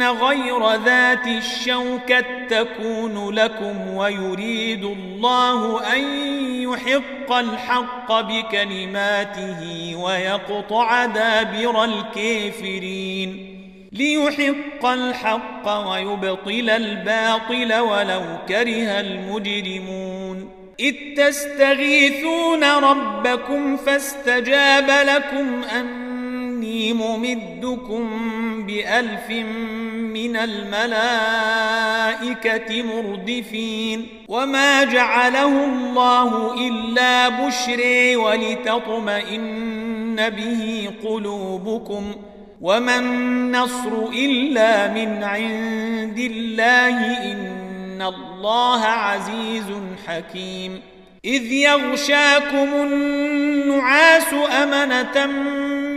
أن غير ذات الشوكة تكون لكم ويريد الله أن يحق الحق بكلماته ويقطع دابر الكافرين ليحق الحق ويبطل الباطل ولو كره المجرمون إذ تستغيثون ربكم فاستجاب لكم أني ممدكم بألف من الملائكة مردفين وما جعله الله إلا بشري ولتطمئن به قلوبكم وما النصر إلا من عند الله إن الله عزيز حكيم إذ يغشاكم النعاس أمنة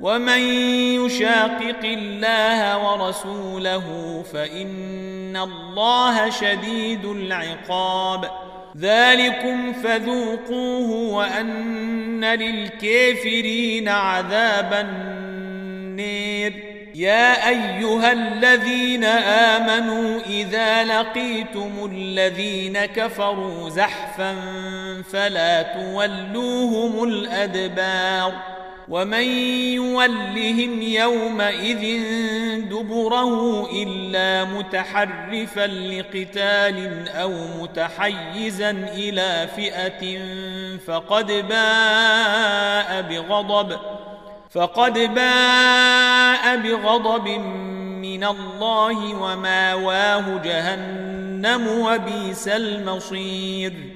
ومن يشاقق الله ورسوله فإن الله شديد العقاب ذلكم فذوقوه وأن للكافرين عذاب النير يا أيها الذين آمنوا إذا لقيتم الذين كفروا زحفا فلا تولوهم الأدبار ومن يولهم يومئذ دبره إلا متحرفا لقتال أو متحيزا إلى فئة فقد باء بغضب فقد باء بغضب من الله وماواه جهنم وبئس المصير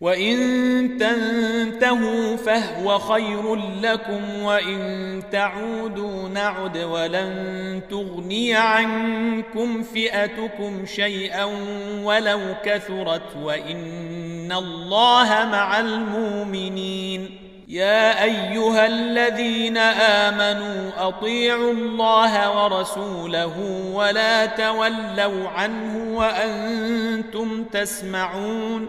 وإن تنتهوا فهو خير لكم وإن تعودوا نعد ولن تغني عنكم فئتكم شيئا ولو كثرت وإن الله مع المؤمنين يا ايها الذين امنوا اطيعوا الله ورسوله ولا تولوا عنه وأنتم تسمعون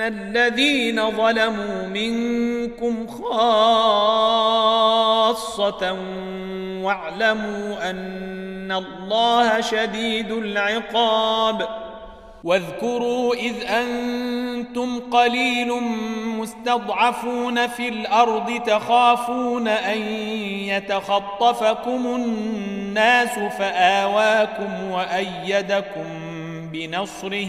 الذين ظلموا منكم خاصه واعلموا ان الله شديد العقاب واذكروا اذ أنتم قليل مستضعفون في الأرض تخافون ان يتخطفكم الناس فاواكم وايدكم بنصره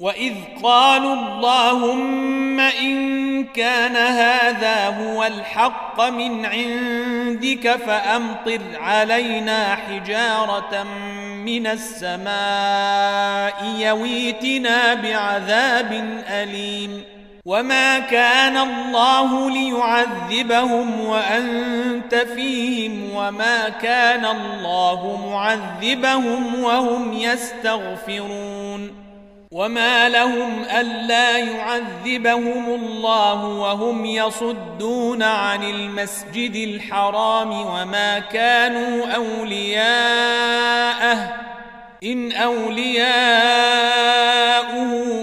واذ قالوا اللهم ان كان هذا هو الحق من عندك فامطر علينا حجاره من السماء يويتنا بعذاب اليم وما كان الله ليعذبهم وانت فيهم وما كان الله معذبهم وهم يستغفرون وما لهم الا يعذبهم الله وهم يصدون عن المسجد الحرام وما كانوا اولياءه ان اولياؤه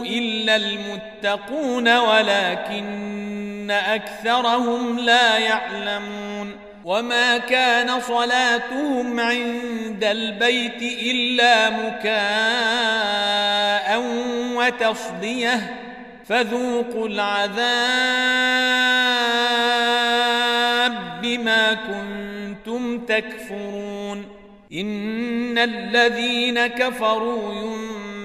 الا المتقون ولكن اكثرهم لا يعلمون وما كان صلاتهم عند البيت الا مكاء وتصديه فذوقوا العذاب بما كنتم تكفرون ان الذين كفروا ينفقون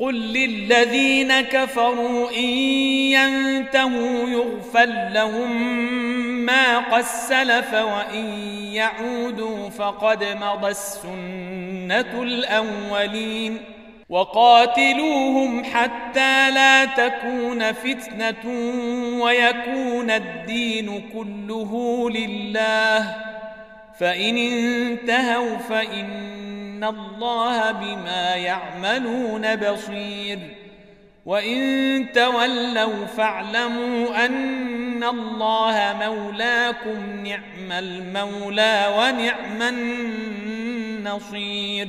قل للذين كفروا إن ينتهوا يغفر لهم ما قد سلف وإن يعودوا فقد مضى السنة الأولين وقاتلوهم حتى لا تكون فتنة ويكون الدين كله لله فإن انتهوا فإن الله بما يعملون بصير وإن تولوا فاعلموا أن الله مولاكم نعم المولى ونعم النصير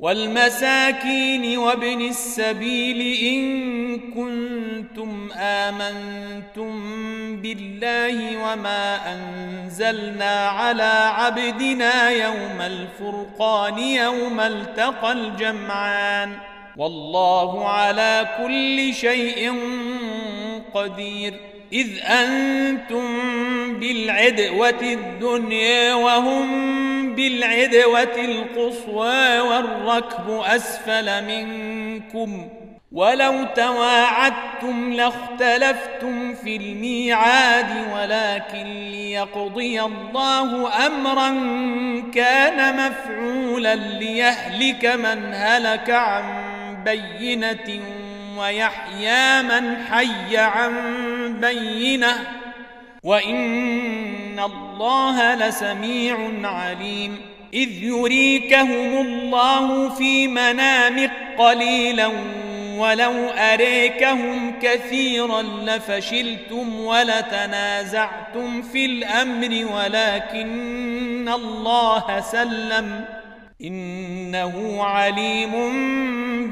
والمساكين وابن السبيل إن كنتم آمنتم بالله وما أنزلنا على عبدنا يوم الفرقان يوم التقى الجمعان والله على كل شيء قدير إذ أنتم بالعدوة الدنيا وهم بالعدوة القصوى والركب أسفل منكم ولو تواعدتم لاختلفتم في الميعاد ولكن ليقضي الله أمرا كان مفعولا ليهلك من هلك عن بينة ويحيى من حي عن بينة. وإن الله لسميع عليم إذ يريكهم الله في منامك قليلا ولو أريكهم كثيرا لفشلتم ولتنازعتم في الأمر ولكن الله سلم إنه عليم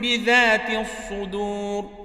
بذات الصدور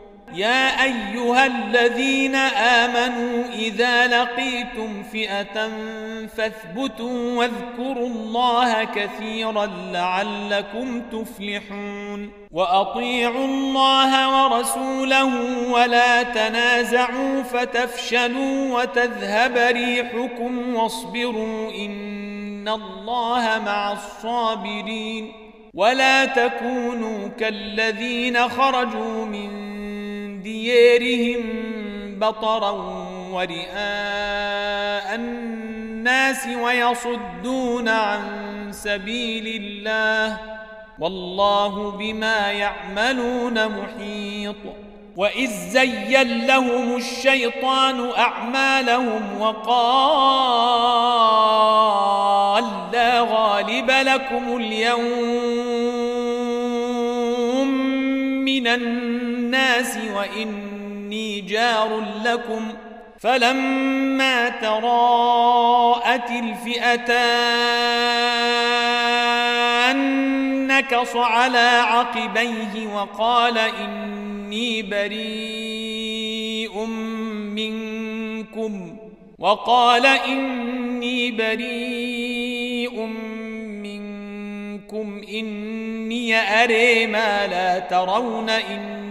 يا أيها الذين آمنوا إذا لقيتم فئة فاثبتوا واذكروا الله كثيرا لعلكم تفلحون وأطيعوا الله ورسوله ولا تنازعوا فتفشلوا وتذهب ريحكم واصبروا إن الله مع الصابرين ولا تكونوا كالذين خرجوا من ديارهم بطرا ورئاء الناس ويصدون عن سبيل الله والله بما يعملون محيط وإذ زين لهم الشيطان أعمالهم وقال لا غالب لكم اليوم من الناس الناس وإني جار لكم فلما تراءت الفئتان نكص على عقبيه وقال إني بريء منكم وقال إني بريء منكم إني أري ما لا ترون إني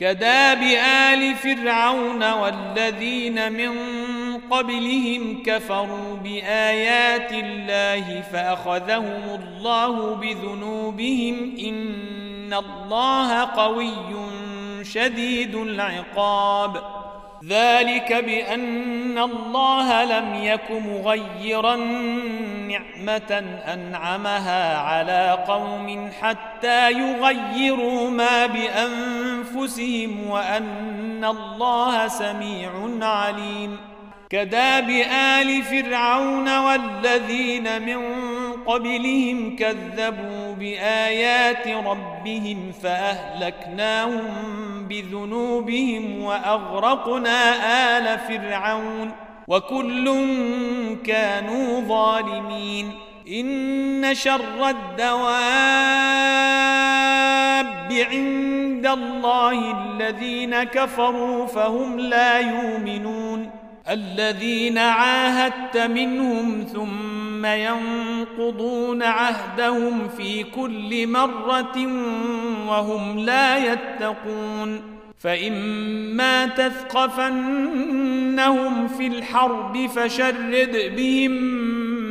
كداب آل فرعون والذين من قبلهم كفروا بآيات الله فأخذهم الله بذنوبهم إن الله قوي شديد العقاب. ذلك بأن الله لم يك مغيرا نعمة أنعمها على قوم حتى يغيروا ما بأنفسهم وأن الله سميع عليم. كداب آل فرعون والذين من قبلهم كذبوا بآيات ربهم فأهلكناهم بذنوبهم وأغرقنا آل فرعون وكل كانوا ظالمين. إن شر الدواب عند الله الذين كفروا فهم لا يؤمنون. الذين عاهدت منهم ثم ينقضون عهدهم في كل مرة وهم لا يتقون. فإما تثقفنهم في الحرب فشرد بهم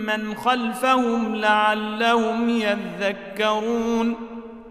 من خلفهم لعلهم يذكرون.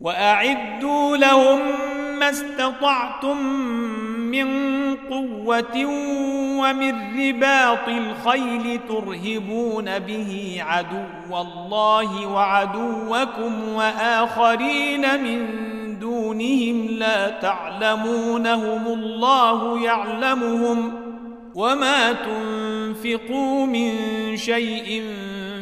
وأعدوا لهم ما استطعتم من قوة ومن رباط الخيل ترهبون به عدو الله وعدوكم وآخرين من دونهم لا تعلمونهم الله يعلمهم وما تنفقوا من شيء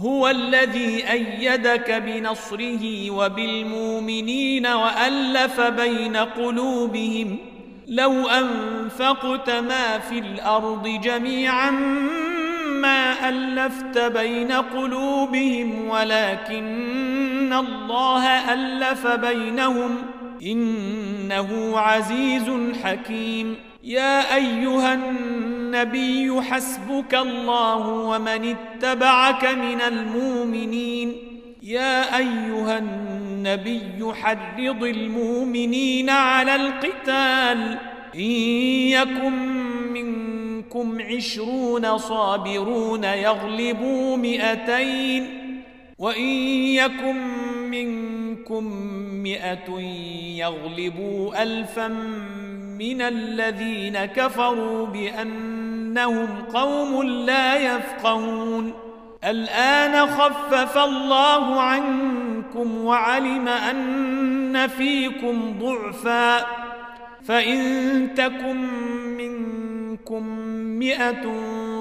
هو الذي أيدك بنصره وبالمؤمنين وألف بين قلوبهم لو أنفقت ما في الأرض جميعا ما ألفت بين قلوبهم ولكن الله ألف بينهم إنه عزيز حكيم. يا أيها النبي حسبك الله ومن اتبعك من المؤمنين. يا أيها النبي حرض المؤمنين على القتال. إن يكن منكم عشرون صابرون يغلبوا مئتين. وإن يكن منكم مئة يغلبوا ألفا من الذين كفروا بأنهم قوم لا يفقهون. الآن خفف الله عنكم وعلم أن فيكم ضعفا. فإن تكن منكم مئة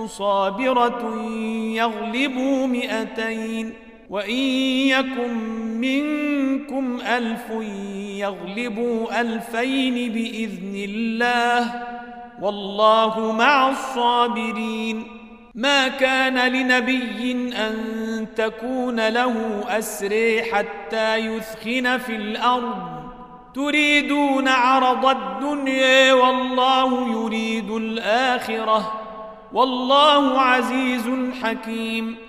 صابرة يغلبوا مئتين. وإن يكن منكم ألف يغلبوا ألفين بإذن الله والله مع الصابرين. ما كان لنبي أن تكون له أسري حتى يثخن في الأرض. تريدون عرض الدنيا والله يريد الآخرة. والله عزيز حكيم.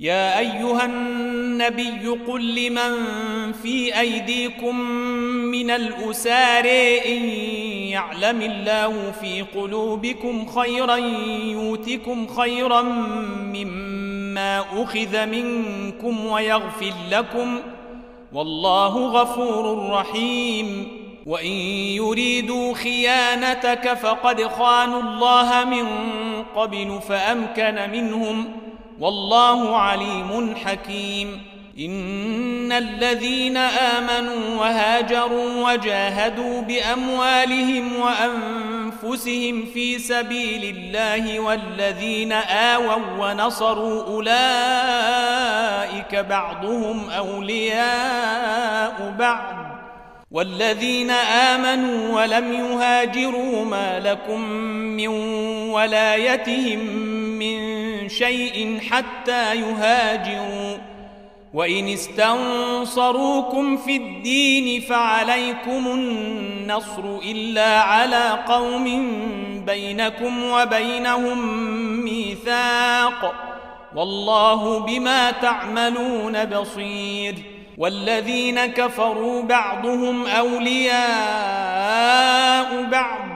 يا أيها النبي قل لمن في أيديكم من الاسار إن يعلم الله في قلوبكم خيرا يؤتكم خيرا مما أخذ منكم ويغفر لكم والله غفور رحيم. وإن يريدوا خيانتك فقد خانوا الله من قبل فأمكن منهم والله عليم حكيم. إن الذين آمنوا وهاجروا وجاهدوا بأموالهم وأنفسهم في سبيل الله والذين آووا ونصروا أولئك بعضهم أولياء بعض. والذين آمنوا ولم يهاجروا ما لكم من ولايتهم من شيء حتى يهاجروا. وإن استنصروكم في الدين فعليكم النصر إلا على قوم بينكم وبينهم ميثاق. والله بما تعملون بصير. والذين كفروا بعضهم أولياء بعض.